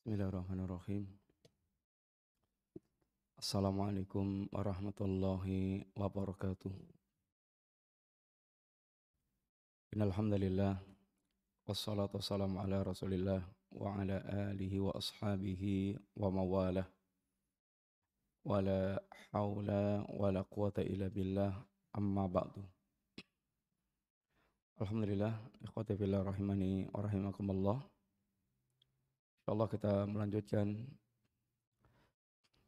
Bismillahirrahmanirrahim. Assalamualaikum warahmatullahi wabarakatuh. Innalhamdulillah wassalatu wassalamu ala Rasulillah wa ala alihi wa ashabihi wa mawalah. Wala haula wala quwata illa billah amma ba'du. Alhamdulillah, ikhwati fillah rahimani wa rahimakumullah. Insyaallah kita melanjutkan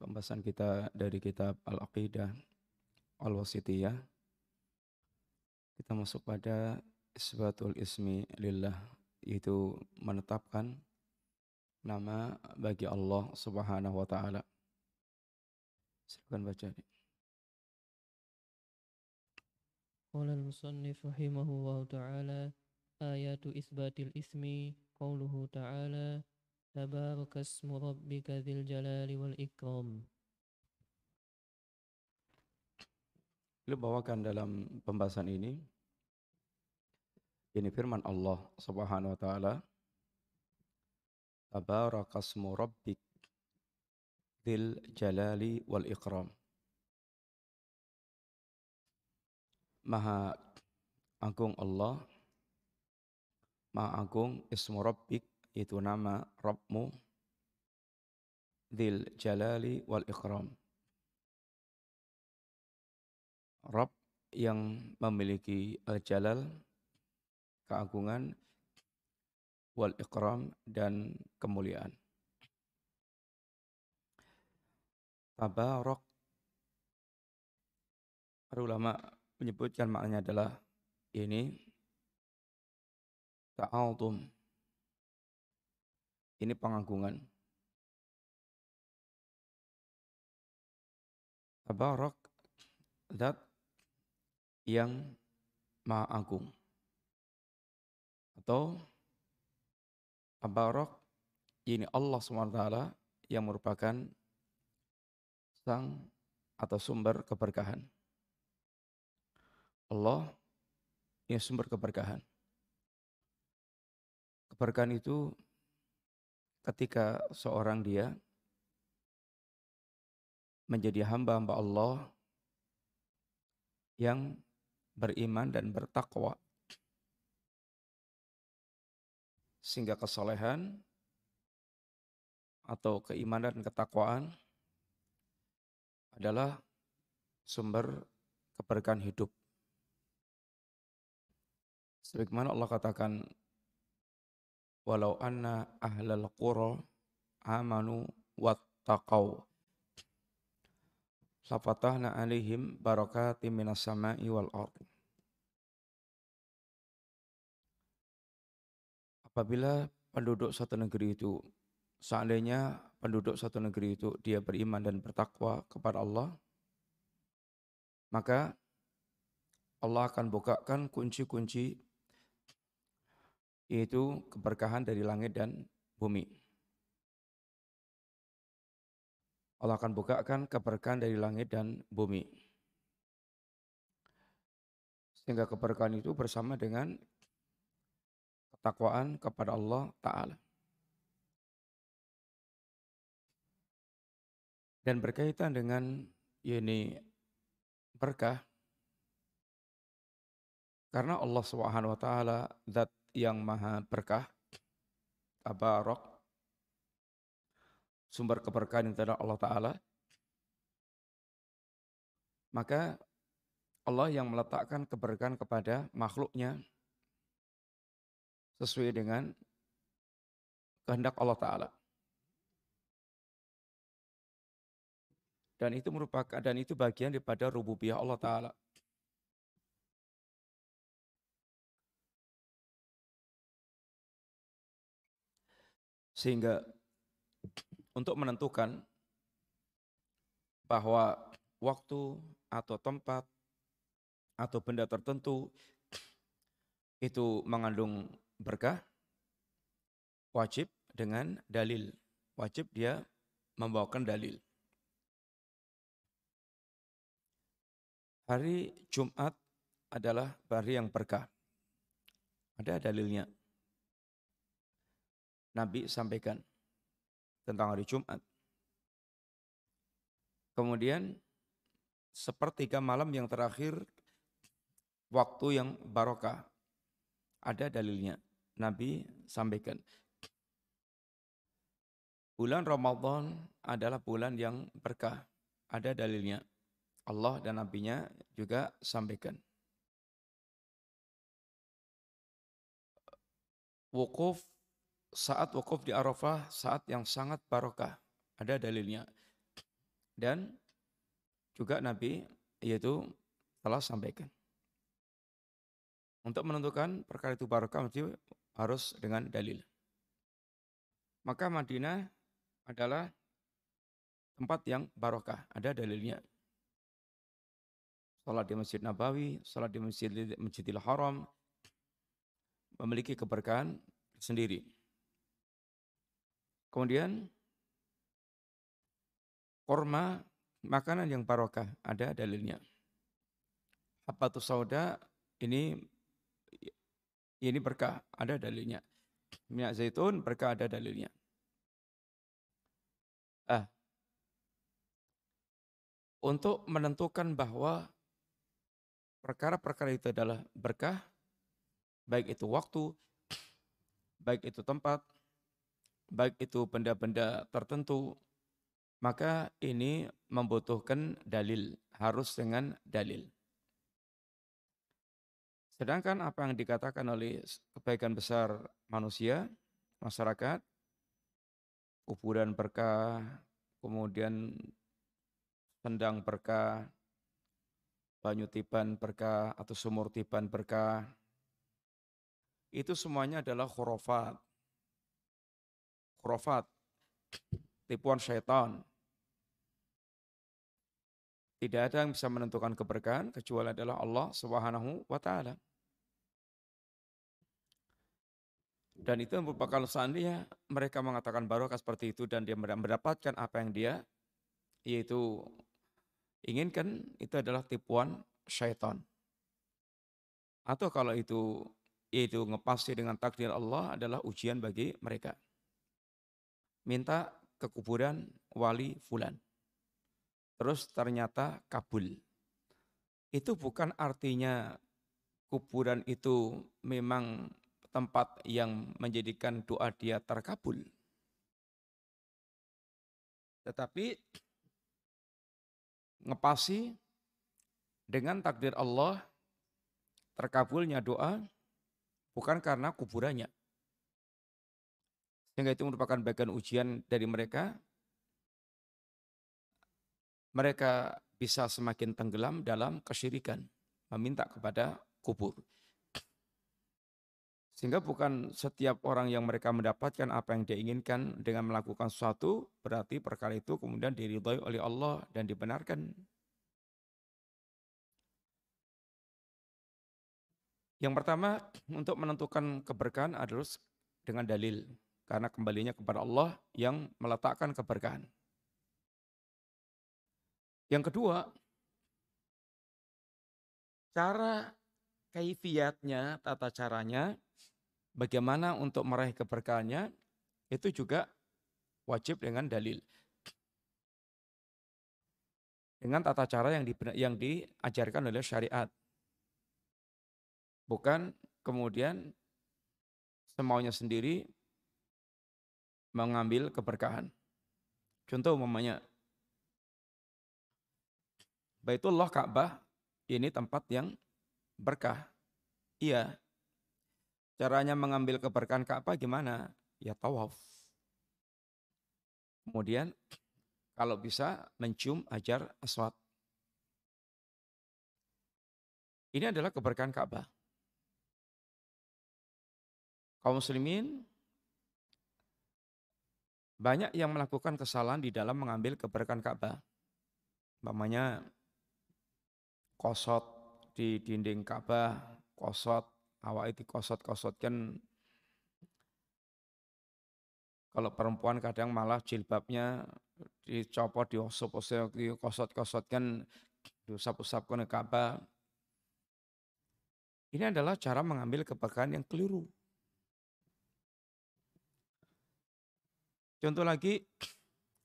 pembahasan kita dari kitab Al-Aqidah Al-Wasitiyah. Kita masuk pada isbatul ismi lillah yaitu menetapkan nama bagi Allah Subhanahu wa taala. Silakan baca. Qala al-musannif rahimahullahu ta'ala ayatu isbatil ismi qawluhu ta'ala tabarakasmu rabbika dzil jalali wal ikram. Beliau bawakan dalam pembahasan ini ini firman Allah Subhanahu wa taala Tabarakasmu rabbik dzil jalali wal ikram. Maha agung Allah, Maha agung ismu Rabbik, itu nama Rabbmu, Dil Jalali wal Ikram. Rabb yang memiliki Al-Jalal, keagungan, wal Ikram, dan kemuliaan. Tabarak. Para ulama menyebutkan maknanya adalah ini ta'altum. Ini pengagungan. Tabarak zat yang maha agung. Atau tabarak ini Allah SWT yang merupakan sang atau sumber keberkahan. Allah yang sumber keberkahan. Keberkahan itu ketika seorang dia menjadi hamba-hamba Allah yang beriman dan bertakwa. Sehingga kesolehan atau keimanan dan ketakwaan adalah sumber keberkahan hidup. Sebagaimana Allah katakan, walau anna ahlal qura amanu wattaqau lafatahna alaihim barakati minas sama'i wal ard. Apabila penduduk satu negeri itu seandainya penduduk satu negeri itu dia beriman dan bertakwa kepada Allah maka Allah akan bukakan kunci-kunci yaitu keberkahan dari langit dan bumi. Allah akan bukakan keberkahan dari langit dan bumi. Sehingga keberkahan itu bersama dengan ketakwaan kepada Allah Ta'ala. Dan berkaitan dengan ini berkah karena Allah Subhanahu wa taala zat yang maha berkah, tabarok, sumber keberkahan yang adalah Allah Ta'ala, maka Allah yang meletakkan keberkahan kepada makhluknya sesuai dengan kehendak Allah Ta'ala. Dan itu merupakan dan itu bagian daripada rububiyah Allah Ta'ala. Sehingga untuk menentukan bahwa waktu atau tempat atau benda tertentu itu mengandung berkah, wajib dengan dalil. Wajib dia membawakan dalil. Hari Jumat adalah hari yang berkah. Ada dalilnya. Nabi sampaikan. tentang hari Jumat. Kemudian sepertiga malam yang terakhir waktu yang barokah. Ada dalilnya. Nabi sampaikan. Bulan Ramadan adalah bulan yang berkah. Ada dalilnya. Allah dan Nabi-Nya juga sampaikan. Wukuf saat wukuf di Arafah saat yang sangat barokah. Ada dalilnya. Dan juga Nabi yaitu telah sampaikan. Untuk menentukan perkara itu barokah mesti harus dengan dalil. Maka Madinah adalah tempat yang barokah, ada dalilnya. Salat di Masjid Nabawi, salat di Masjid Masjidil Haram memiliki keberkahan sendiri. Kemudian korma makanan yang barokah ada dalilnya. Habatus sauda ini ini berkah ada dalilnya. Minyak zaitun berkah ada dalilnya. Ah, untuk menentukan bahwa perkara-perkara itu adalah berkah, baik itu waktu, baik itu tempat, baik itu benda-benda tertentu, maka ini membutuhkan dalil, harus dengan dalil. Sedangkan apa yang dikatakan oleh kebaikan besar manusia, masyarakat, kuburan berkah, kemudian sendang berkah, banyu tiban berkah, atau sumur tiban berkah, itu semuanya adalah khurafat. Khurafat, tipuan syaitan, tidak ada yang bisa menentukan keberkahan kecuali adalah Allah Subhanahu wa taala. Dan itu merupakan seandainya mereka mengatakan barokah seperti itu dan dia mendapatkan apa yang dia yaitu inginkan itu adalah tipuan syaitan. Atau kalau itu yaitu ngepasti dengan takdir Allah adalah ujian bagi mereka. Minta ke kuburan wali fulan terus ternyata kabul. Itu bukan artinya kuburan itu memang tempat yang menjadikan doa dia terkabul. Tetapi ngepasi dengan takdir Allah terkabulnya doa bukan karena kuburannya. Sehingga itu merupakan bagian ujian dari mereka mereka bisa semakin tenggelam dalam kesyirikan, meminta kepada kubur. Sehingga bukan setiap orang yang mereka mendapatkan apa yang dia inginkan dengan melakukan sesuatu, berarti perkara itu kemudian diridhoi oleh Allah dan dibenarkan. Yang pertama, untuk menentukan keberkahan adalah dengan dalil. Karena kembalinya kepada Allah yang meletakkan keberkahan. Yang kedua, cara kaifiatnya, tata caranya, bagaimana untuk meraih keberkahannya, itu juga wajib dengan dalil. Dengan tata cara yang, di, yang diajarkan oleh syariat. Bukan kemudian semaunya sendiri mengambil keberkahan. Contoh umpamanya, Baitullah Ka'bah ini tempat yang berkah. Iya. Caranya mengambil keberkahan Ka'bah gimana? Ya tawaf. Kemudian kalau bisa mencium ajar aswad. Ini adalah keberkahan Ka'bah. Kaum muslimin banyak yang melakukan kesalahan di dalam mengambil keberkahan Ka'bah. Namanya kosot di dinding Ka'bah, kosot, awak itu kosot-kosot kan kalau perempuan kadang malah jilbabnya dicopot, diosop-osop, kosot-kosot kan diusap-usap ke Ka'bah. Ini adalah cara mengambil keberkahan yang keliru. Contoh lagi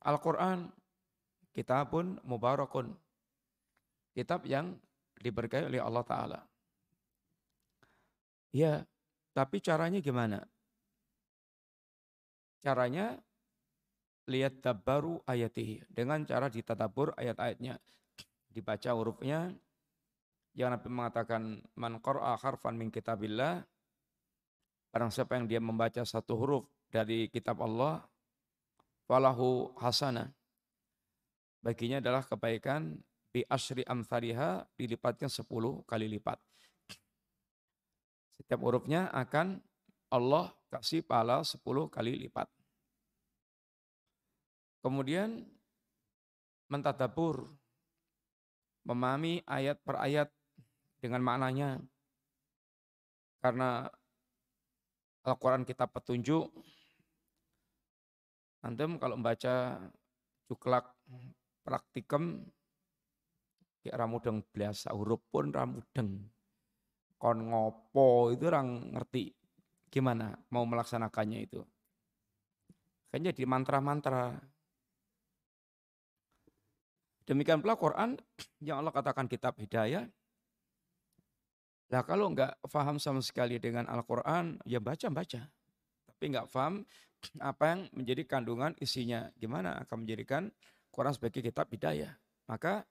Al-Quran kitabun mubarakun. Kitab yang diberkahi oleh Allah Ta'ala. Ya, tapi caranya gimana? Caranya lihat tabaru ayatihi. Dengan cara ditadabur ayat-ayatnya. Dibaca hurufnya. Yang Nabi mengatakan, Man qar'a harfan min kitabillah. Barang siapa yang dia membaca satu huruf dari kitab Allah, falahu hasana. Baginya adalah kebaikan bi asri amthariha dilipatnya sepuluh kali lipat. Setiap hurufnya akan Allah kasih pahala sepuluh kali lipat. Kemudian mentadabur, memahami ayat per ayat dengan maknanya. Karena Al-Quran kita petunjuk, Antum kalau membaca cuklak praktikum, kayak ramudeng biasa huruf pun ramudeng kon ngopo itu orang ngerti gimana mau melaksanakannya itu. Kayaknya di mantra-mantra. Demikian pula Quran yang Allah katakan kitab hidayah. Lah kalau enggak faham sama sekali dengan Al-Quran, ya baca-baca. Tapi enggak paham apa yang menjadi kandungan isinya. Gimana akan menjadikan Quran sebagai kitab hidayah. Maka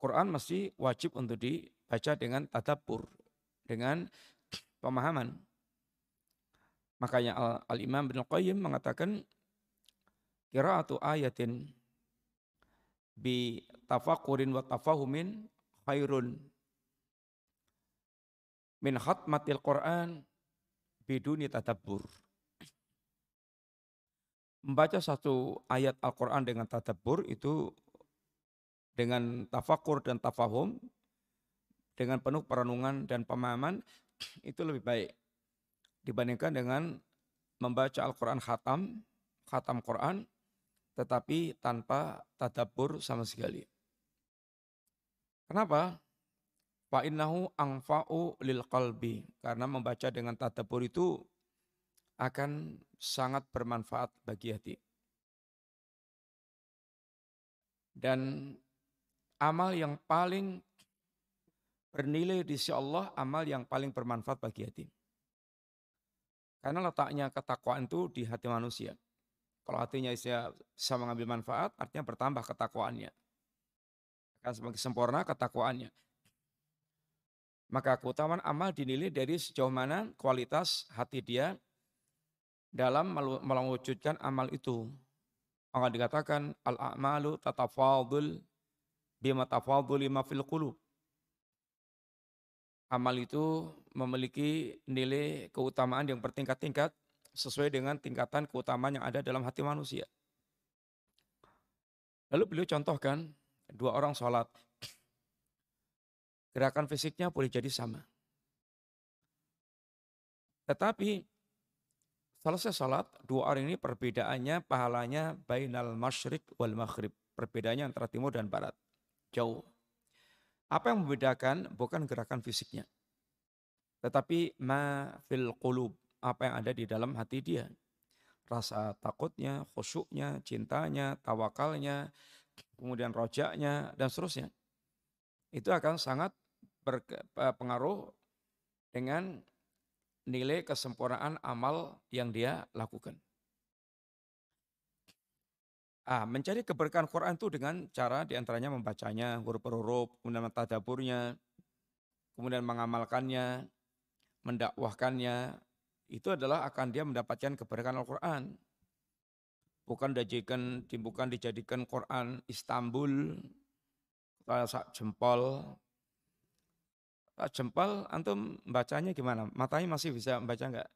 Quran mesti wajib untuk di baca dengan tadabur, dengan pemahaman. Makanya Al-Imam bin Qayyim mengatakan qiraatu ayatin bi tafakurin wa tafahumin khairun min khatmatil Quran biduni tadabbur. Membaca satu ayat Al-Quran dengan tadabbur itu dengan tafakur dan tafahum dengan penuh perenungan dan pemahaman itu lebih baik dibandingkan dengan membaca Al-Quran khatam, khatam Quran, tetapi tanpa tadabur sama sekali. Kenapa? Fa'innahu angfa'u lil qalbi. Karena membaca dengan tadabur itu akan sangat bermanfaat bagi hati. Dan amal yang paling bernilai di sisi Allah amal yang paling bermanfaat bagi hati. Karena letaknya ketakwaan itu di hati manusia. Kalau hatinya bisa, bisa mengambil manfaat, artinya bertambah ketakwaannya. Akan semakin sempurna ketakwaannya. Maka keutamaan amal dinilai dari sejauh mana kualitas hati dia dalam mewujudkan amal itu. Maka dikatakan al-a'malu tatafadul bima tafadul lima fil qulub amal itu memiliki nilai keutamaan yang bertingkat-tingkat sesuai dengan tingkatan keutamaan yang ada dalam hati manusia. Lalu beliau contohkan dua orang sholat. Gerakan fisiknya boleh jadi sama. Tetapi selesai sholat, dua orang ini perbedaannya pahalanya bainal masyrik wal maghrib. Perbedaannya antara timur dan barat. Jauh. Apa yang membedakan bukan gerakan fisiknya. Tetapi ma fil qulub, apa yang ada di dalam hati dia. Rasa takutnya, khusyuknya, cintanya, tawakalnya, kemudian rojaknya, dan seterusnya. Itu akan sangat berpengaruh dengan nilai kesempurnaan amal yang dia lakukan. Ah, mencari keberkahan Quran itu dengan cara di antaranya membacanya huruf per huruf, kemudian mentadaburnya, kemudian mengamalkannya, mendakwahkannya, itu adalah akan dia mendapatkan keberkahan Al-Quran. Bukan dijadikan, bukan dijadikan Quran Istanbul, sak jempol. Sak jempol, antum bacanya gimana? Matanya masih bisa membaca enggak?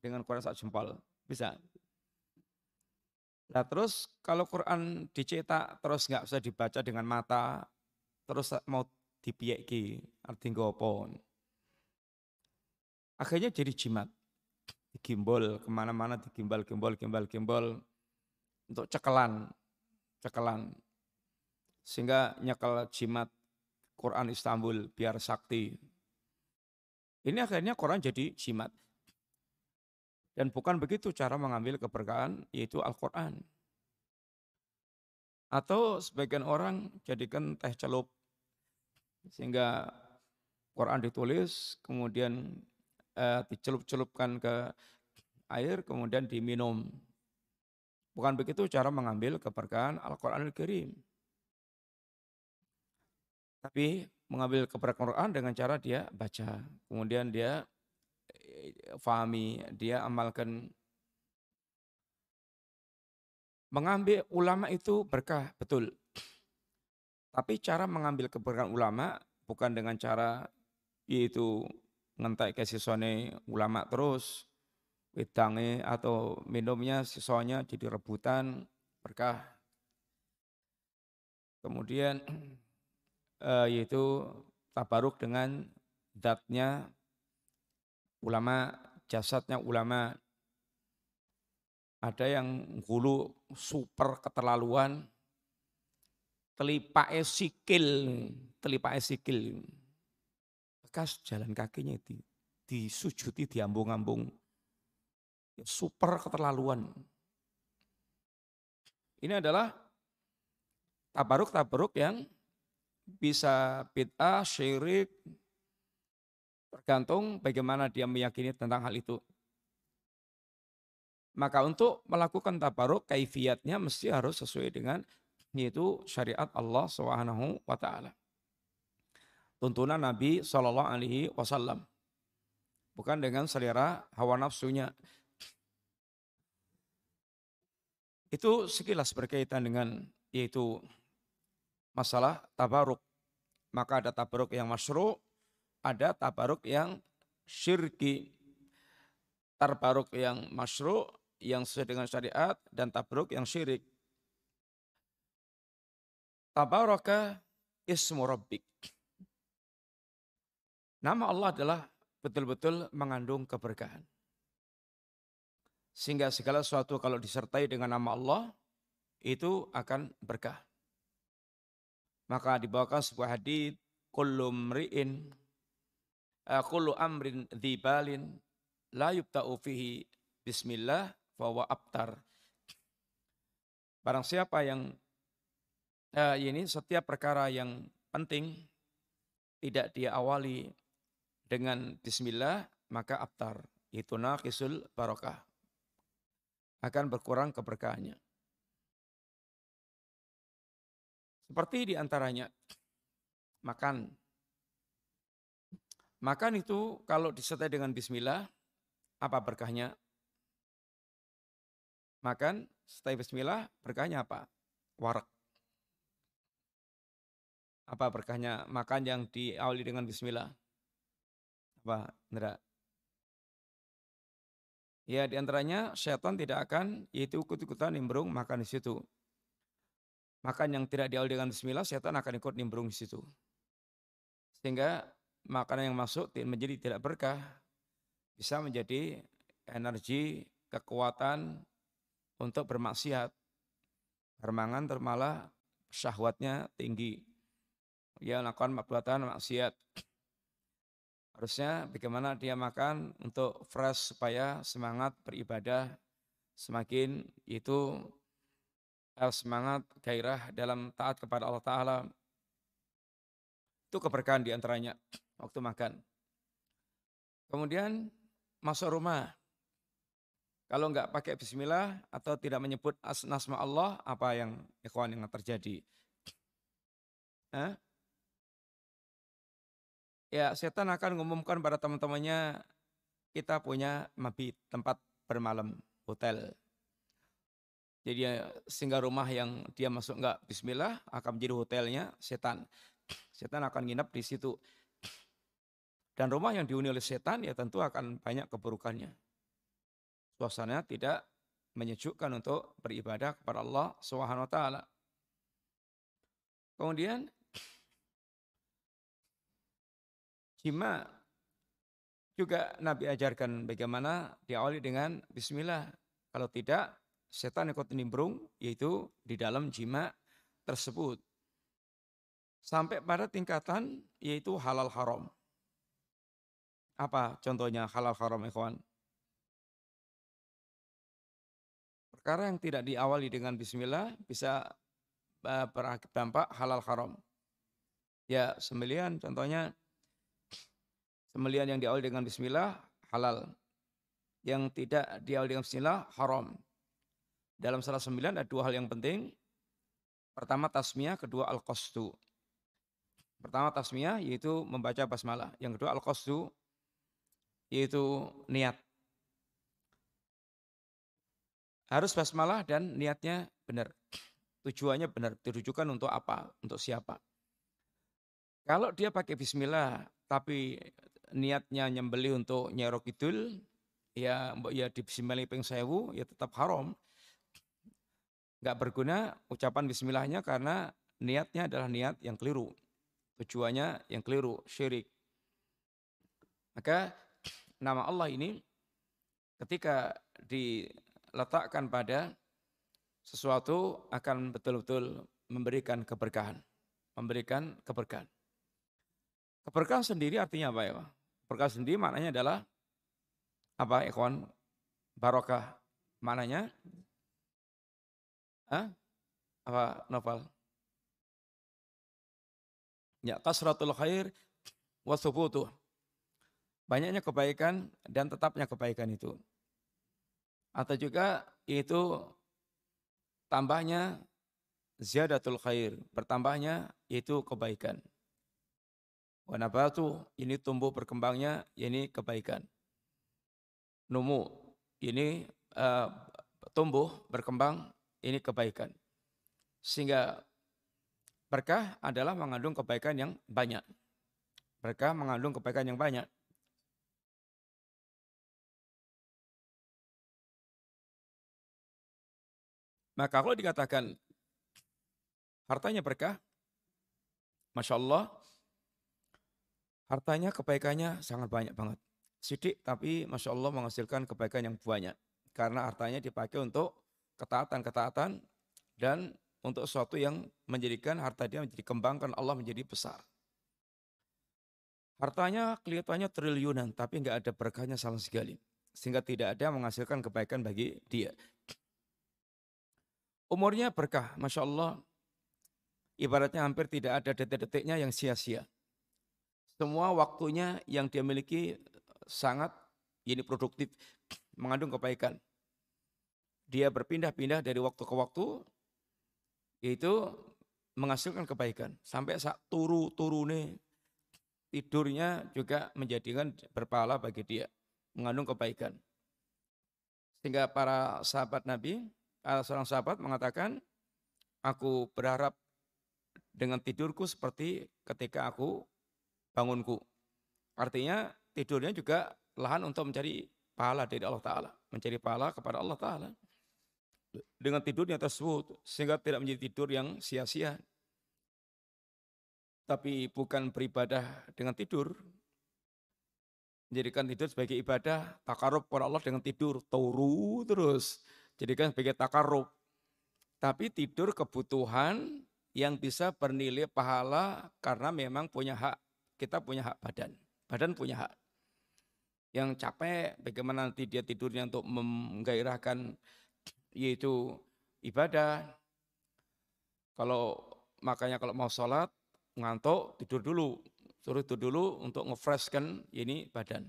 Dengan Quran sak jempol? Bisa. Nah terus kalau Quran dicetak terus nggak bisa dibaca dengan mata, terus mau dipieki, artinya apa? Akhirnya jadi jimat. Digimbol ke mana-mana, digimbal, gimbal, gimbal, gimbal. Untuk cekelan, cekelan. Sehingga nyekel jimat Quran Istanbul biar sakti. Ini akhirnya Quran jadi jimat. Dan bukan begitu cara mengambil keberkahan, yaitu Al-Quran. Atau sebagian orang jadikan teh celup. Sehingga Quran ditulis, kemudian uh, dicelup-celupkan ke air, kemudian diminum. Bukan begitu cara mengambil keberkahan Al-Quranul Karim. Tapi mengambil keberkahan Quran dengan cara dia baca. Kemudian dia eh, fahami, dia amalkan. Mengambil ulama itu berkah, betul. Tapi cara mengambil keberkahan ulama bukan dengan cara yaitu ngentai ke siswane ulama terus wedange atau minumnya siswanya jadi rebutan berkah. Kemudian uh, yaitu tabaruk dengan zatnya ulama, jasadnya ulama. Ada yang hulu super keterlaluan, telipake sikil, telipake sikil. Bekas jalan kakinya di, disujuti, diambung-ambung. Super keterlaluan. Ini adalah tabaruk-tabaruk yang bisa bid'ah, syirik, tergantung bagaimana dia meyakini tentang hal itu. Maka untuk melakukan tabaruk kaifiatnya mesti harus sesuai dengan yaitu syariat Allah Subhanahu wa taala. Tuntunan Nabi Shallallahu alaihi wasallam. Bukan dengan selera hawa nafsunya. Itu sekilas berkaitan dengan yaitu masalah tabaruk. Maka ada tabaruk yang masyru, ada tabaruk yang syirki. Tabaruk yang masyru, yang sesuai dengan syariat, dan tabaruk yang syirik. Tabaraka ismu rabbik. Nama Allah adalah betul-betul mengandung keberkahan. Sehingga segala sesuatu kalau disertai dengan nama Allah, itu akan berkah. Maka dibawakan sebuah hadis kullu mri'in uh, kullu amrin dzibalin la yubta'u fihi bismillah wa abtar. Barang siapa yang uh, ini setiap perkara yang penting tidak dia awali dengan bismillah maka abtar itu naqisul barokah akan berkurang keberkahannya. Seperti di antaranya makan. Makan itu kalau disertai dengan bismillah, apa berkahnya? Makan, setelah bismillah, berkahnya apa? Warak. Apa berkahnya makan yang diawali dengan bismillah? Apa, Indra? Ya di antaranya setan tidak akan yaitu ikut-ikutan nimbrung makan di situ. Makan yang tidak diawali dengan bismillah, setan akan ikut nimbrung di situ. Sehingga makanan yang masuk menjadi tidak berkah, bisa menjadi energi, kekuatan untuk bermaksiat. Bermangan termalah syahwatnya tinggi. Dia melakukan perbuatan maksiat. Harusnya bagaimana dia makan untuk fresh supaya semangat beribadah semakin itu semangat, gairah dalam taat kepada Allah Ta'ala. Itu keberkahan di antaranya waktu makan. Kemudian masuk rumah. Kalau enggak pakai bismillah atau tidak menyebut asma Allah, apa yang ikhwan yang terjadi? Hah? Ya, setan akan mengumumkan pada teman-temannya, kita punya mabit, tempat bermalam, hotel. Jadi singgah rumah yang dia masuk enggak bismillah akan menjadi hotelnya setan. Setan akan nginap di situ. Dan rumah yang dihuni oleh setan ya tentu akan banyak keburukannya. Suasananya tidak menyejukkan untuk beribadah kepada Allah Subhanahu wa taala. Kemudian jima juga Nabi ajarkan bagaimana diawali dengan bismillah. Kalau tidak setan ikut nimbrung yaitu di dalam jima tersebut. Sampai pada tingkatan yaitu halal haram. Apa contohnya halal haram ikhwan? Perkara yang tidak diawali dengan bismillah bisa uh, berdampak halal haram. Ya, sembelian contohnya sembelian yang diawali dengan bismillah halal. Yang tidak diawali dengan bismillah haram. Dalam salah sembilan ada dua hal yang penting. Pertama tasmiyah, kedua al-qasdu. Pertama tasmiyah yaitu membaca basmalah. Yang kedua al-qasdu yaitu niat. Harus basmalah dan niatnya benar. Tujuannya benar, ditujukan untuk apa, untuk siapa. Kalau dia pakai bismillah tapi niatnya nyembeli untuk nyerok idul, ya ya di bismillah ya tetap haram. Enggak berguna ucapan bismillahnya karena niatnya adalah niat yang keliru. Tujuannya yang keliru, syirik. Maka nama Allah ini ketika diletakkan pada sesuatu akan betul-betul memberikan keberkahan. Memberikan keberkahan. Keberkahan sendiri artinya apa ya Pak? Keberkahan sendiri maknanya adalah apa ikhwan? Barokah. Maknanya? Hah? Apa novel? Ya, kasratul khair wa thubutuh. Banyaknya kebaikan dan tetapnya kebaikan itu. Atau juga itu tambahnya ziyadatul khair, bertambahnya itu kebaikan. Wanabatu ini tumbuh berkembangnya ini kebaikan. Numu ini uh, tumbuh berkembang ini kebaikan. Sehingga berkah adalah mengandung kebaikan yang banyak. Berkah mengandung kebaikan yang banyak. Maka kalau dikatakan hartanya berkah, Masya Allah, Hartanya kebaikannya sangat banyak banget. Sidik tapi Masya Allah menghasilkan kebaikan yang banyak. Karena hartanya dipakai untuk ketaatan-ketaatan dan untuk sesuatu yang menjadikan harta dia menjadi kembangkan Allah menjadi besar. Hartanya kelihatannya triliunan tapi nggak ada berkahnya sama sekali. Sehingga tidak ada menghasilkan kebaikan bagi dia. Umurnya berkah, Masya Allah. Ibaratnya hampir tidak ada detik-detiknya yang sia-sia. Semua waktunya yang dia miliki sangat ini produktif, mengandung kebaikan. Dia berpindah-pindah dari waktu ke waktu, itu menghasilkan kebaikan. Sampai saat turu-turune tidurnya juga menjadikan berpahala bagi dia, mengandung kebaikan. Sehingga para sahabat Nabi, seorang sahabat mengatakan, aku berharap dengan tidurku seperti ketika aku bangunku. Artinya tidurnya juga lahan untuk mencari pahala dari Allah Ta'ala. Mencari pahala kepada Allah Ta'ala. Dengan tidurnya tersebut, sehingga tidak menjadi tidur yang sia-sia. Tapi bukan beribadah dengan tidur. Menjadikan tidur sebagai ibadah, takarub kepada Allah dengan tidur. Turu terus. Jadikan sebagai takarub. Tapi tidur kebutuhan yang bisa bernilai pahala karena memang punya hak kita punya hak badan. Badan punya hak. Yang capek, bagaimana nanti dia tidurnya untuk menggairahkan yaitu ibadah. Kalau makanya kalau mau sholat, ngantuk, tidur dulu. Suruh tidur dulu untuk ngefreshkan ini badan.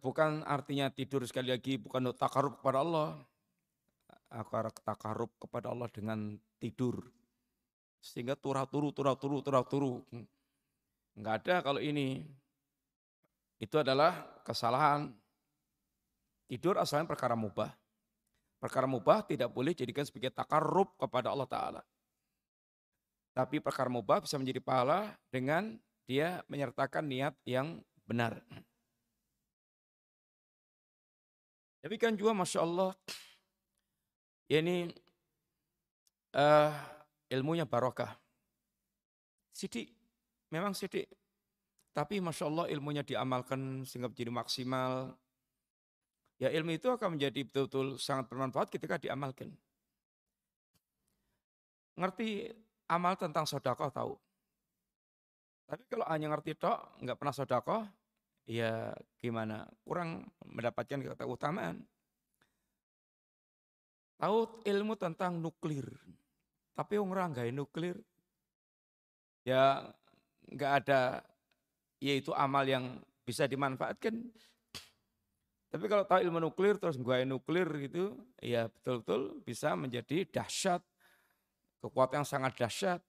Bukan artinya tidur sekali lagi, bukan untuk takarub kepada Allah. Aku takarub kepada Allah dengan tidur. Sehingga turah turu, turah turu, turah turu. Enggak ada kalau ini. Itu adalah kesalahan. Tidur asalnya perkara mubah. Perkara mubah tidak boleh jadikan sebagai takarrub kepada Allah Ta'ala. Tapi perkara mubah bisa menjadi pahala dengan dia menyertakan niat yang benar. Tapi kan juga Masya Allah, ini uh, ilmunya barokah. Sidik, memang sidik. Tapi Masya Allah ilmunya diamalkan sehingga menjadi maksimal. Ya ilmu itu akan menjadi betul-betul sangat bermanfaat ketika diamalkan. Ngerti amal tentang sodako tahu. Tapi kalau hanya ngerti tok, nggak pernah sodako, ya gimana? Kurang mendapatkan keutamaan. tahu ilmu tentang nuklir. Tapi orang nggak nuklir, ya nggak ada yaitu amal yang bisa dimanfaatkan. Tapi kalau tahu ilmu nuklir terus gue nuklir gitu, ya betul-betul bisa menjadi dahsyat, kekuatan yang sangat dahsyat.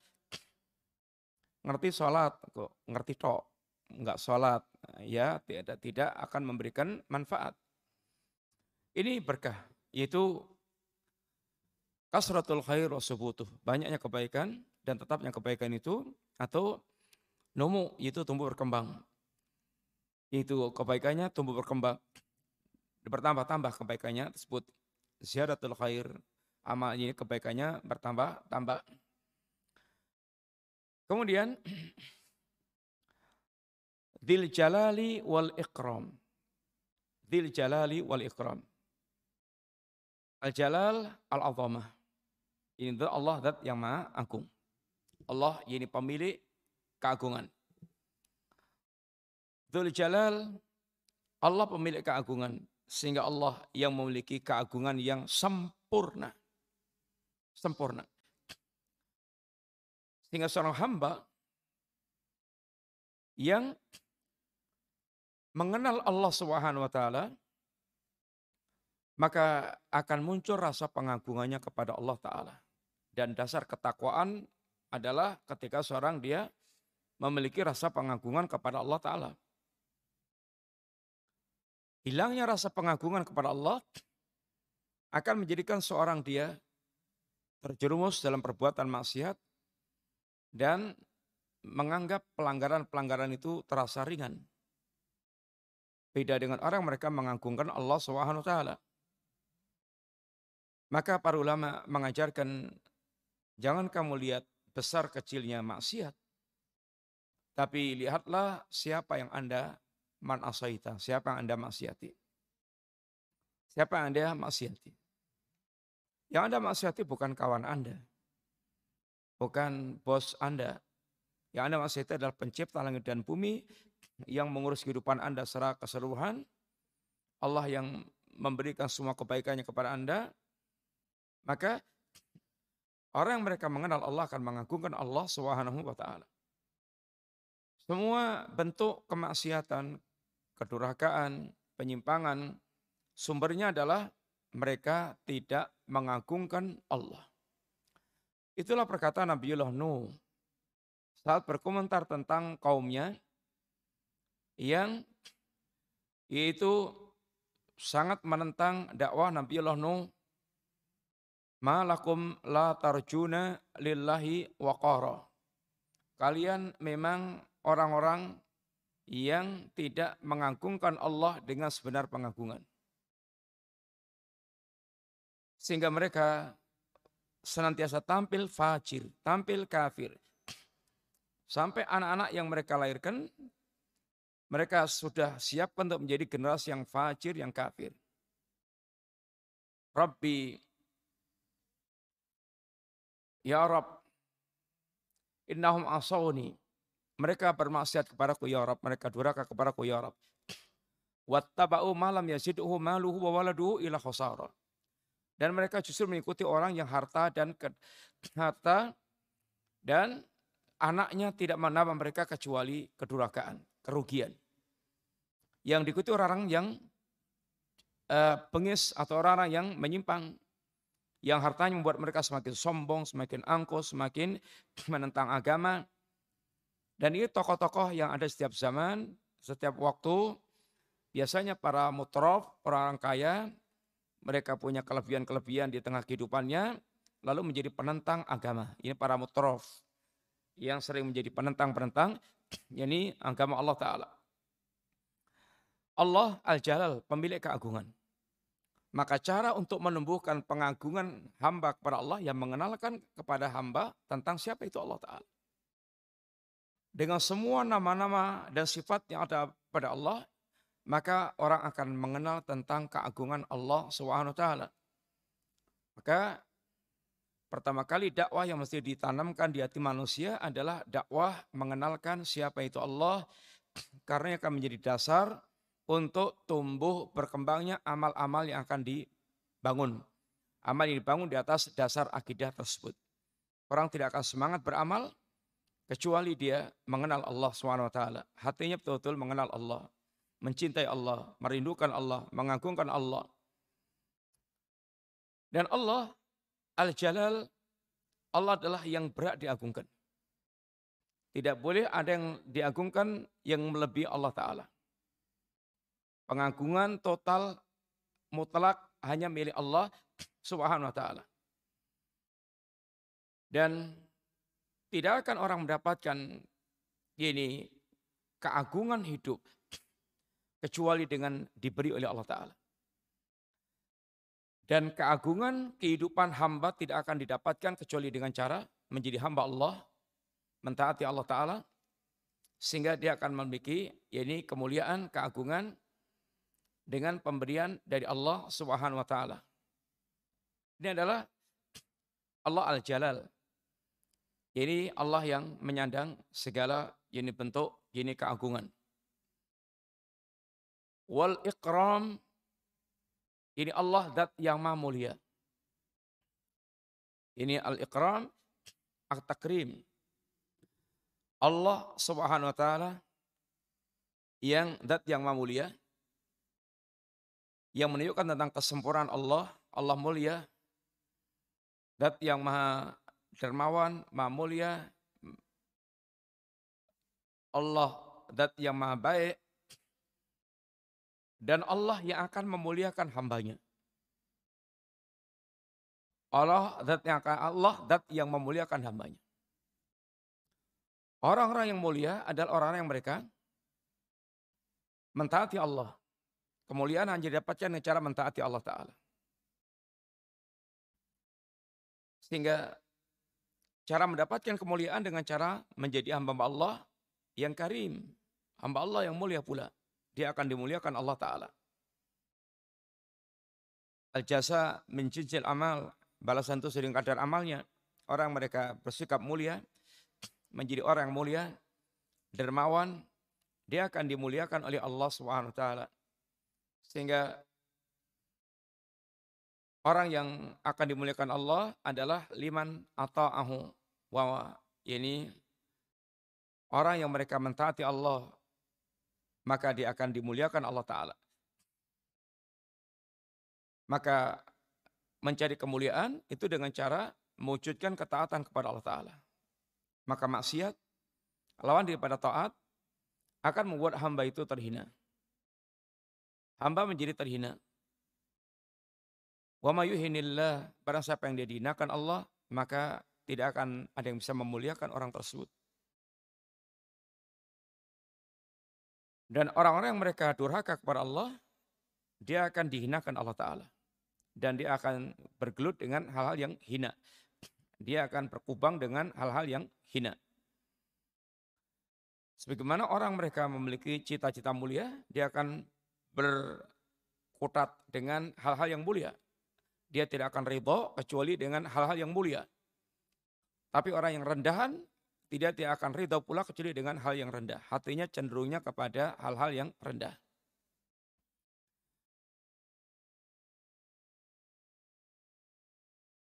Ngerti sholat, kok ngerti tok, nggak sholat, ya tidak tidak akan memberikan manfaat. Ini berkah, yaitu kasratul khair subutuh. Banyaknya kebaikan dan tetapnya kebaikan itu atau nomu itu tumbuh berkembang. Itu kebaikannya tumbuh berkembang. Bertambah-tambah kebaikannya tersebut. Ziyadatul khair. Amal ini kebaikannya bertambah-tambah. Kemudian Dil jalali wal ikram. Dil jalali wal ikram. Al jalal al azamah. Ini Allah zat yang maha agung. Allah ini pemilik keagungan. Dzul Jalal Allah pemilik keagungan sehingga Allah yang memiliki keagungan yang sempurna. Sempurna. Sehingga seorang hamba yang mengenal Allah Subhanahu wa taala maka akan muncul rasa pengagungannya kepada Allah taala. Dan dasar ketakwaan adalah ketika seorang dia memiliki rasa pengagungan kepada Allah Ta'ala. Hilangnya rasa pengagungan kepada Allah akan menjadikan seorang dia terjerumus dalam perbuatan maksiat dan menganggap pelanggaran-pelanggaran itu terasa ringan. Beda dengan orang mereka mengagungkan Allah SWT. Maka para ulama mengajarkan jangan kamu lihat besar kecilnya maksiat. Tapi lihatlah siapa yang Anda man asaita, siapa yang Anda maksiati. Siapa yang Anda maksiati. Yang Anda maksiati bukan kawan Anda. Bukan bos Anda. Yang Anda maksiati adalah pencipta langit dan bumi yang mengurus kehidupan Anda secara keseluruhan. Allah yang memberikan semua kebaikannya kepada Anda. Maka Orang yang mereka mengenal Allah akan mengagungkan Allah Subhanahu. Semua bentuk kemaksiatan, kedurhakaan, penyimpangan sumbernya adalah mereka tidak mengagungkan Allah. Itulah perkataan Nabiullah Nuh saat berkomentar tentang kaumnya yang yaitu sangat menentang dakwah Nabiullah Nuh Malakum la tarjuna lillahi waqara. Kalian memang orang-orang yang tidak mengagungkan Allah dengan sebenar pengagungan. Sehingga mereka senantiasa tampil fajir, tampil kafir. Sampai anak-anak yang mereka lahirkan, mereka sudah siap untuk menjadi generasi yang fajir, yang kafir. Rabbi Ya Rab, innahum asawni. Mereka bermaksiat kepadaku ya Rab. Mereka duraka kepadaku ya Rab. Wattaba'u malam yazid'uhu maluhu wa waladuhu ila khosara. Dan mereka justru mengikuti orang yang harta dan ke, harta dan anaknya tidak menambah mereka kecuali kedurakaan, kerugian. Yang diikuti orang-orang yang uh, bengis atau orang-orang yang menyimpang yang hartanya membuat mereka semakin sombong, semakin angkuh, semakin menentang agama. Dan ini tokoh-tokoh yang ada setiap zaman, setiap waktu, biasanya para mutrof, orang-orang kaya, mereka punya kelebihan-kelebihan di tengah kehidupannya, lalu menjadi penentang agama. Ini para mutrof yang sering menjadi penentang-penentang, ini agama Allah Ta'ala. Allah Al-Jalal, pemilik keagungan. Maka cara untuk menumbuhkan pengagungan hamba kepada Allah yang mengenalkan kepada hamba tentang siapa itu Allah Ta'ala. Dengan semua nama-nama dan sifat yang ada pada Allah, maka orang akan mengenal tentang keagungan Allah SWT. Maka pertama kali dakwah yang mesti ditanamkan di hati manusia adalah dakwah mengenalkan siapa itu Allah, karena akan menjadi dasar untuk tumbuh berkembangnya amal-amal yang akan dibangun. Amal yang dibangun di atas dasar akidah tersebut. Orang tidak akan semangat beramal kecuali dia mengenal Allah SWT. Hatinya betul-betul mengenal Allah, mencintai Allah, merindukan Allah, mengagungkan Allah. Dan Allah Al-Jalal, Allah adalah yang berat diagungkan. Tidak boleh ada yang diagungkan yang melebihi Allah Ta'ala. Pengagungan total mutlak hanya milik Allah Subhanahu wa taala. Dan tidak akan orang mendapatkan ini keagungan hidup kecuali dengan diberi oleh Allah taala. Dan keagungan kehidupan hamba tidak akan didapatkan kecuali dengan cara menjadi hamba Allah, mentaati Allah Ta'ala, sehingga dia akan memiliki ini kemuliaan, keagungan dengan pemberian dari Allah Subhanahu wa taala. Ini adalah Allah Al-Jalal. Ini Allah yang menyandang segala ini bentuk, ini keagungan. Wal ikram ini Allah zat yang maha mulia. Ini al-ikram, at-takrim. Allah subhanahu wa ta'ala yang zat yang maha mulia. Yang menunjukkan tentang kesempurnaan Allah. Allah mulia. Zat yang maha dermawan, maha mulia. Allah zat yang maha baik. Dan Allah yang akan memuliakan hambanya. Allah dat yang akan Allah dat yang memuliakan hambanya. Orang-orang yang mulia adalah orang-orang yang mereka mentaati Allah. Kemuliaan hanya didapatkan dengan cara mentaati Allah Ta'ala. Sehingga cara mendapatkan kemuliaan dengan cara menjadi hamba Allah yang karim. Hamba Allah yang mulia pula dia akan dimuliakan Allah Ta'ala. Al-jasa mencicil amal, balasan itu sering kadar amalnya. Orang mereka bersikap mulia, menjadi orang yang mulia, dermawan, dia akan dimuliakan oleh Allah Subhanahu taala. Sehingga orang yang akan dimuliakan Allah adalah liman ata'ahu wa ini orang yang mereka mentaati Allah maka dia akan dimuliakan Allah Ta'ala. Maka mencari kemuliaan itu dengan cara mewujudkan ketaatan kepada Allah Ta'ala. Maka maksiat, lawan daripada taat, akan membuat hamba itu terhina. Hamba menjadi terhina. Wa mayuhinillah, barang siapa yang dia dihinakan Allah, maka tidak akan ada yang bisa memuliakan orang tersebut. Dan orang-orang yang mereka durhaka kepada Allah, dia akan dihinakan Allah Ta'ala. Dan dia akan bergelut dengan hal-hal yang hina. Dia akan berkubang dengan hal-hal yang hina. Sebagaimana orang mereka memiliki cita-cita mulia, dia akan berkutat dengan hal-hal yang mulia. Dia tidak akan ridho kecuali dengan hal-hal yang mulia. Tapi orang yang rendahan, tidak dia akan ridho pula kecuali dengan hal yang rendah. Hatinya cenderungnya kepada hal-hal yang rendah.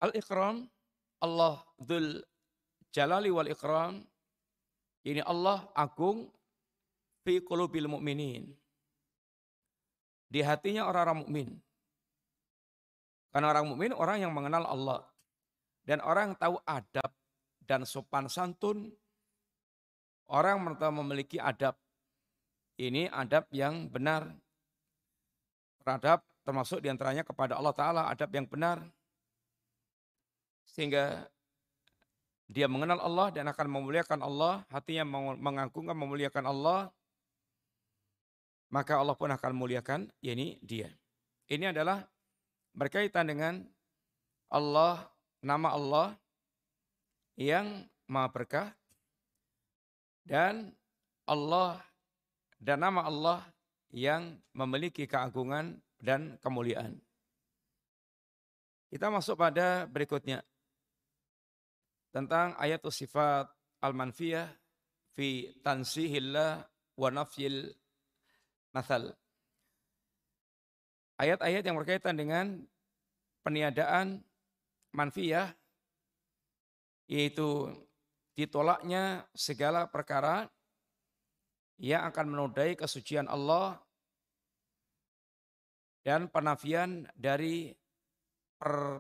Al-Ikram, Allah Dhul Jalali wal Ikram, ini Allah agung fi qulubil mu'minin. Di hatinya orang-orang mukmin. Karena orang mukmin orang yang mengenal Allah dan orang yang tahu adab dan sopan santun, orang memiliki adab. Ini adab yang benar. Adab termasuk di antaranya kepada Allah Ta'ala, adab yang benar. Sehingga dia mengenal Allah dan akan memuliakan Allah, hatinya mengagungkan memuliakan Allah, maka Allah pun akan memuliakan, yakni dia. Ini adalah berkaitan dengan Allah, nama Allah, yang maha berkah dan Allah dan nama Allah yang memiliki keagungan dan kemuliaan. Kita masuk pada berikutnya tentang ayat sifat al-manfiyah fi tansihillah wa nafyil masal. Ayat-ayat yang berkaitan dengan peniadaan manfiyah yaitu ditolaknya segala perkara yang akan menodai kesucian Allah dan penafian dari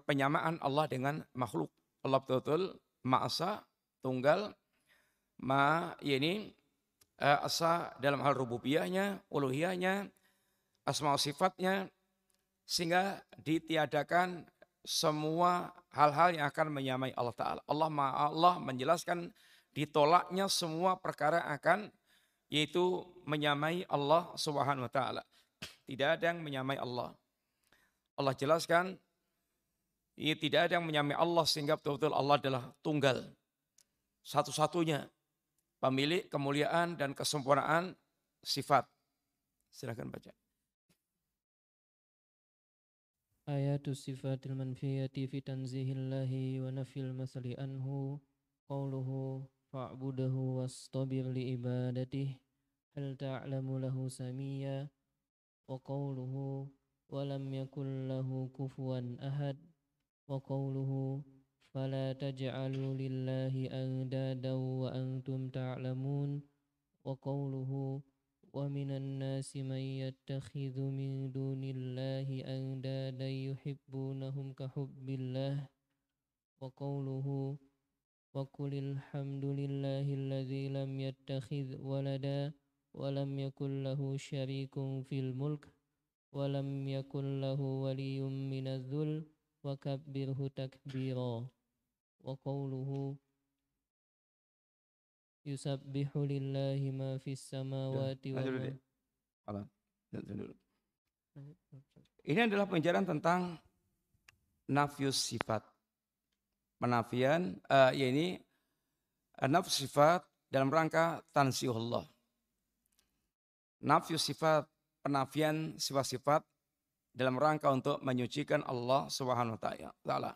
penyamaan Allah dengan makhluk. Allah betul-betul ma'asa, tunggal, ma ini asa dalam hal rububiyahnya, uluhiyahnya, asma sifatnya, sehingga ditiadakan semua hal-hal yang akan menyamai Allah Ta'ala. Allah Allah menjelaskan ditolaknya semua perkara akan yaitu menyamai Allah Subhanahu wa taala. Tidak ada yang menyamai Allah. Allah jelaskan ini tidak ada yang menyamai Allah sehingga betul-betul Allah adalah tunggal. Satu-satunya pemilik kemuliaan dan kesempurnaan sifat. Silakan baca. Ayatu sifatil manfiyati fi tanzihillahi wa nafil masali anhu qawluhu fa'budahu wastabir li ibadatih hal ta'lamu lahu samiyya wa qawluhu wa lam yakul lahu kufuwan ahad wa qawluhu fala taj'alu lillahi ومن الناس من يتخذ من دون الله أندادا يحبونهم كحب الله وقوله وقل الحمد لله الذي لم يتخذ ولدا ولم يكن له شريك في الملك ولم يكن له ولي من الذل وكبره تكبيرا وقوله Yusabbihu lillahi ma fis samawati wa ma. Ini adalah penjelasan tentang nafius sifat. Penafian, uh, ya ini uh, nafs sifat dalam rangka tansihullah. Nafius sifat, penafian sifat-sifat dalam rangka untuk menyucikan Allah Subhanahu wa taala.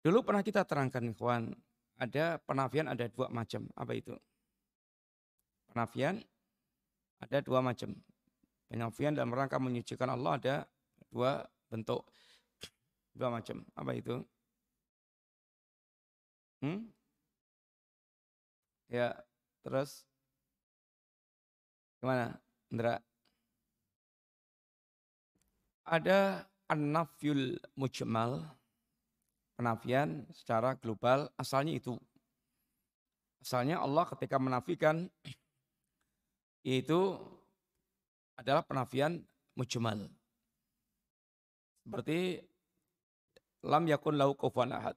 Dulu pernah kita terangkan ikhwan, ada penafian ada dua macam. Apa itu? Penafian ada dua macam. Penafian dalam rangka menyucikan Allah ada dua bentuk. Dua macam. Apa itu? Hmm? Ya, terus gimana, Indra? Ada an-nafyul mujmal, penafian secara global asalnya itu. Asalnya Allah ketika menafikan itu adalah penafian mujmal. Seperti lam yakun lahu kufuwan ahad.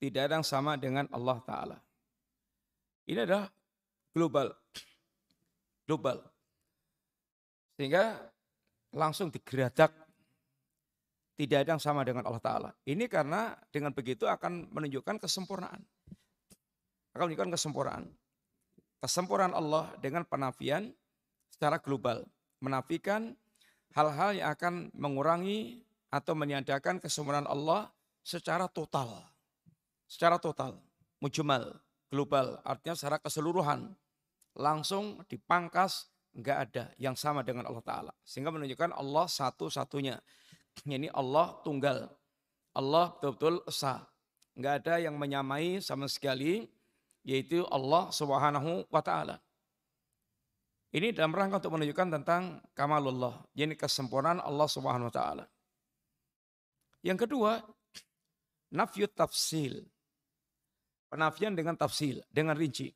Tidak ada yang sama dengan Allah Ta'ala. Ini adalah global. Global. Sehingga langsung digeradak tidak ada yang sama dengan Allah Ta'ala. Ini karena dengan begitu akan menunjukkan kesempurnaan. Akan menunjukkan kesempurnaan. Kesempurnaan Allah dengan penafian secara global. Menafikan hal-hal yang akan mengurangi atau meniadakan kesempurnaan Allah secara total. Secara total. Mujmal, global. Artinya secara keseluruhan. Langsung dipangkas, nggak ada yang sama dengan Allah Ta'ala. Sehingga menunjukkan Allah satu-satunya ini Allah tunggal. Allah betul-betul esa. Enggak ada yang menyamai sama sekali yaitu Allah Subhanahu wa taala. Ini dalam rangka untuk menunjukkan tentang kamalullah, yakni kesempurnaan Allah Subhanahu wa taala. Yang kedua, nafyut tafsil. Penafian dengan tafsil, dengan rinci.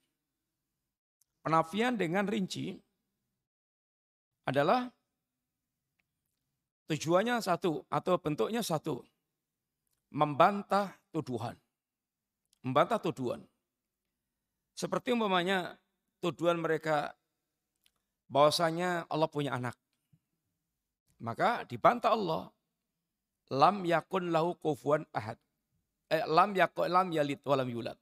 Penafian dengan rinci adalah Tujuannya satu atau bentuknya satu. Membantah tuduhan. Membantah tuduhan. Seperti umpamanya tuduhan mereka bahwasanya Allah punya anak. Maka dibantah Allah. Lam yakun lahu kufuan ahad. Eh, lam yakun lam yalid walam yulad.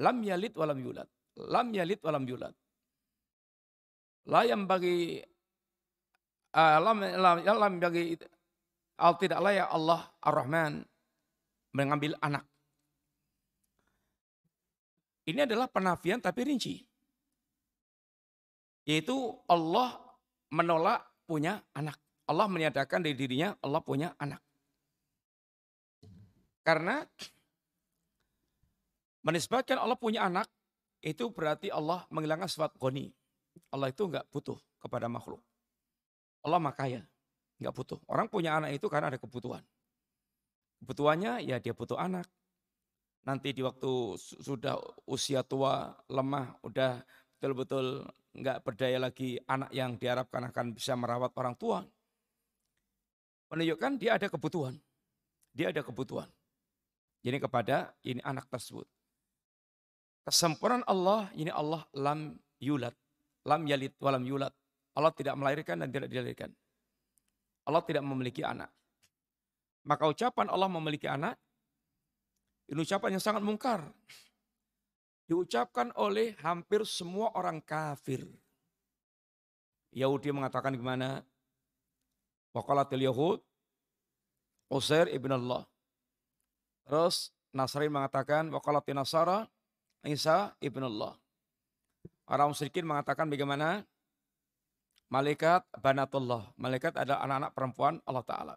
Lam yalid walam yulad. Lam yalid walam yulad. La yang bagi alam alam bagi al tidak layak Allah Ar-Rahman mengambil anak. Ini adalah penafian tapi rinci. Yaitu Allah menolak punya anak. Allah menyatakan dari dirinya Allah punya anak. Karena menisbatkan Allah punya anak itu berarti Allah menghilangkan sifat goni. Allah itu enggak butuh kepada makhluk. Allah makaya, enggak butuh. Orang punya anak itu karena ada kebutuhan. Kebutuhannya ya dia butuh anak. Nanti di waktu sudah usia tua, lemah, udah betul-betul enggak berdaya lagi anak yang diharapkan akan bisa merawat orang tua. Menunjukkan dia ada kebutuhan. Dia ada kebutuhan. Jadi kepada ini anak tersebut. Kesempurnaan Allah, ini Allah lam yulat. Lam yalid walam yulat. Allah tidak melahirkan dan tidak dilahirkan. Allah tidak memiliki anak. Maka ucapan Allah memiliki anak, ini ucapan yang sangat mungkar. Diucapkan oleh hampir semua orang kafir. Yahudi mengatakan gimana? Waqalatil Yahud, Uzair ibn Allah. Terus Nasrani mengatakan, Waqalatil Nasara, Isa ibn Allah. Orang musyrikin mengatakan bagaimana? Malaikat banatullah. Malaikat adalah anak-anak perempuan Allah Ta'ala.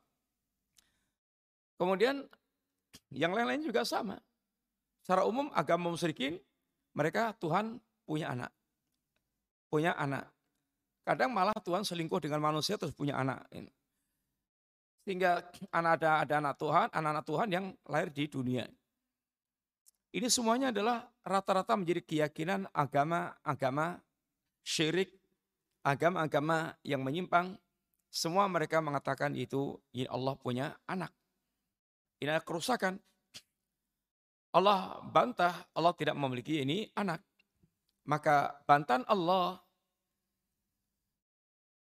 Kemudian yang lain-lain juga sama. Secara umum agama musyrikin mereka Tuhan punya anak. Punya anak. Kadang malah Tuhan selingkuh dengan manusia terus punya anak. Sehingga anak ada ada anak Tuhan, anak-anak Tuhan yang lahir di dunia. Ini semuanya adalah rata-rata menjadi keyakinan agama-agama syirik, agama-agama yang menyimpang. Semua mereka mengatakan itu Allah punya anak. Ini adalah kerusakan. Allah bantah, Allah tidak memiliki ini anak. Maka bantahan Allah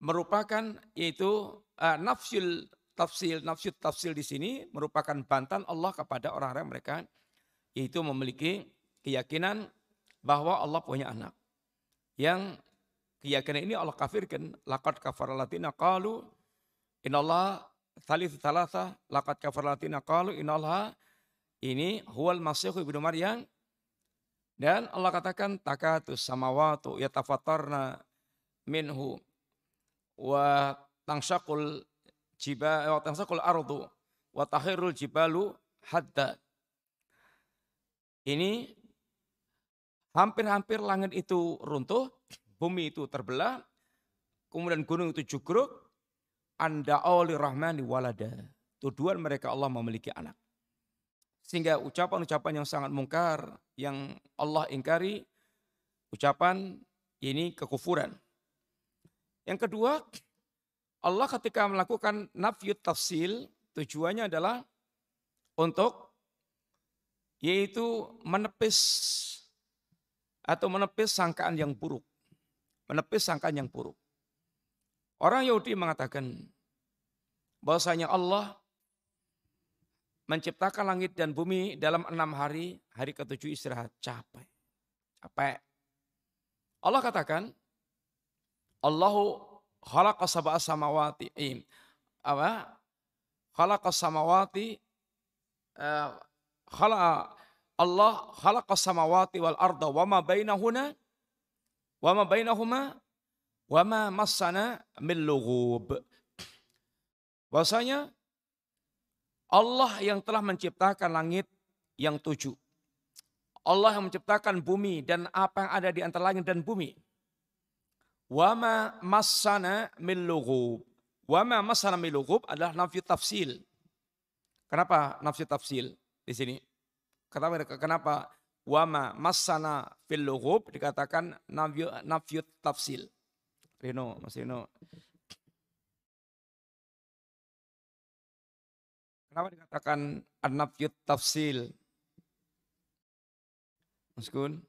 merupakan yaitu uh, nafsul tafsil, nafsul tafsil di sini merupakan bantahan Allah kepada orang-orang mereka yaitu memiliki keyakinan bahwa Allah punya anak. Yang keyakinan ini Allah kafirkan. Laqad kafara latina qalu inallah thalith thalatha laqad kafara latina qalu inallah ini huwal masih ibnu Maryam dan Allah katakan takatus samawatu yatafattarna minhu wa tangsakul jibal wa tangsakul ardu wa tahirul jibalu hadda ini hampir-hampir langit itu runtuh, bumi itu terbelah, kemudian gunung itu jugruk, anda oli rahmani walada. Tuduhan mereka Allah memiliki anak. Sehingga ucapan-ucapan yang sangat mungkar, yang Allah ingkari, ucapan ini kekufuran. Yang kedua, Allah ketika melakukan nafyut tafsil, tujuannya adalah untuk yaitu menepis atau menepis sangkaan yang buruk. Menepis sangkaan yang buruk. Orang Yahudi mengatakan bahwasanya Allah menciptakan langit dan bumi dalam enam hari, hari ketujuh istirahat. Capek. Capek. Allah katakan, Allahu khalaqa sab'a samawati. Apa? Khalaqa samawati khala Allah khalaqa samawati wal arda wa ma bainahuna wa ma bainahuma wa ma massana min lughub. Bahwasanya Allah yang telah menciptakan langit yang tujuh. Allah yang menciptakan bumi dan apa yang ada di antara langit dan bumi. Wa ma massana min lughub. Wa ma massana min lughub adalah nafyu tafsil. Kenapa nafyu tafsil? di sini. Mereka, kenapa wama masana fil lughub dikatakan nafyut tafsil. Rino, Mas Rino. Kenapa dikatakan an-nafyut tafsil? Mas Gun?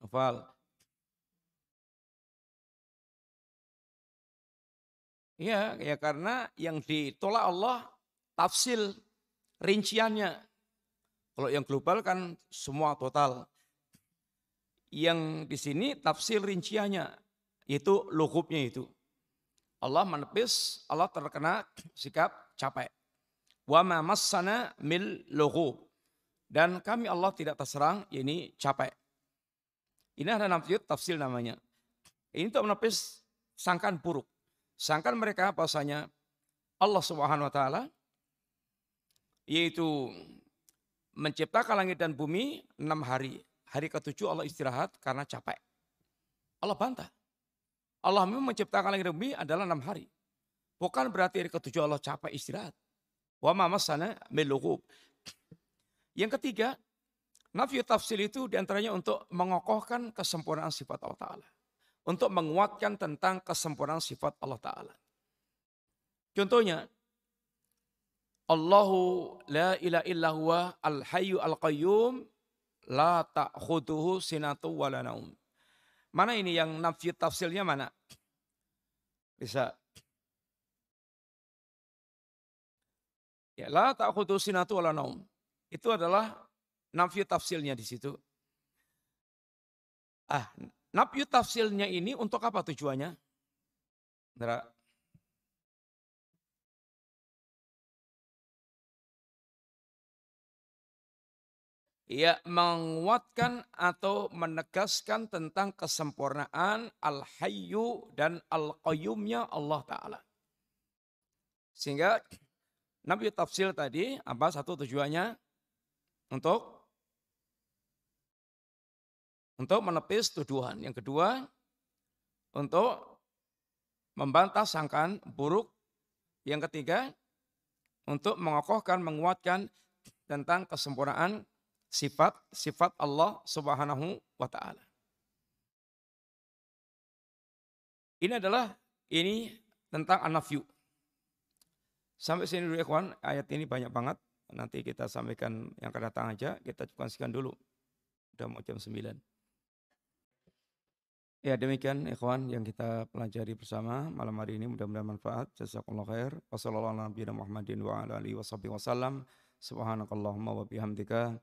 Nofal. Iya, ya karena yang ditolak Allah tafsil rinciannya. Kalau yang global kan semua total. Yang di sini tafsir rinciannya, itu lugubnya itu. Allah menepis, Allah terkena sikap capek. Wa ma massana mil lugub. Dan kami Allah tidak terserang, ini capek. Ini ada nafsir tafsir namanya. Ini untuk menepis sangkan buruk. Sangkan mereka bahasanya Allah Subhanahu wa taala yaitu menciptakan langit dan bumi enam hari. Hari ketujuh Allah istirahat karena capek. Allah bantah. Allah memang menciptakan langit dan bumi adalah enam hari. Bukan berarti hari ketujuh Allah capek istirahat. Wa ma masana Yang ketiga, nafi tafsir itu di antaranya untuk mengokohkan kesempurnaan sifat Allah Ta'ala. Untuk menguatkan tentang kesempurnaan sifat Allah Ta'ala. Contohnya, Allahu la ilaha illa huwa al-hayyu al-qayyum la ta'khuduhu sinatu wala naum. Mana ini yang nafi tafsirnya mana? Bisa. Ya, la ta'khuduhu sinatu wala naum. Itu adalah nafi tafsirnya di situ. Ah, nafi tafsirnya ini untuk apa tujuannya? Ya menguatkan atau menegaskan tentang kesempurnaan al-hayyu dan al-qayyumnya Allah Ta'ala. Sehingga Nabi tafsir tadi apa satu tujuannya untuk untuk menepis tuduhan. Yang kedua untuk membantah sangkaan buruk. Yang ketiga untuk mengokohkan, menguatkan tentang kesempurnaan sifat-sifat Allah Subhanahu wa taala. Ini adalah ini tentang anafyu. Sampai sini dulu ikhwan, ayat ini banyak banget. Nanti kita sampaikan yang akan datang aja, kita cukup sekian dulu. Udah mau jam 9. Ya demikian ikhwan yang kita pelajari bersama malam hari ini mudah-mudahan manfaat. Jazakallahu khair. Wassalamualaikum warahmatullahi wabarakatuh. Subhanakallahumma wa bihamdika.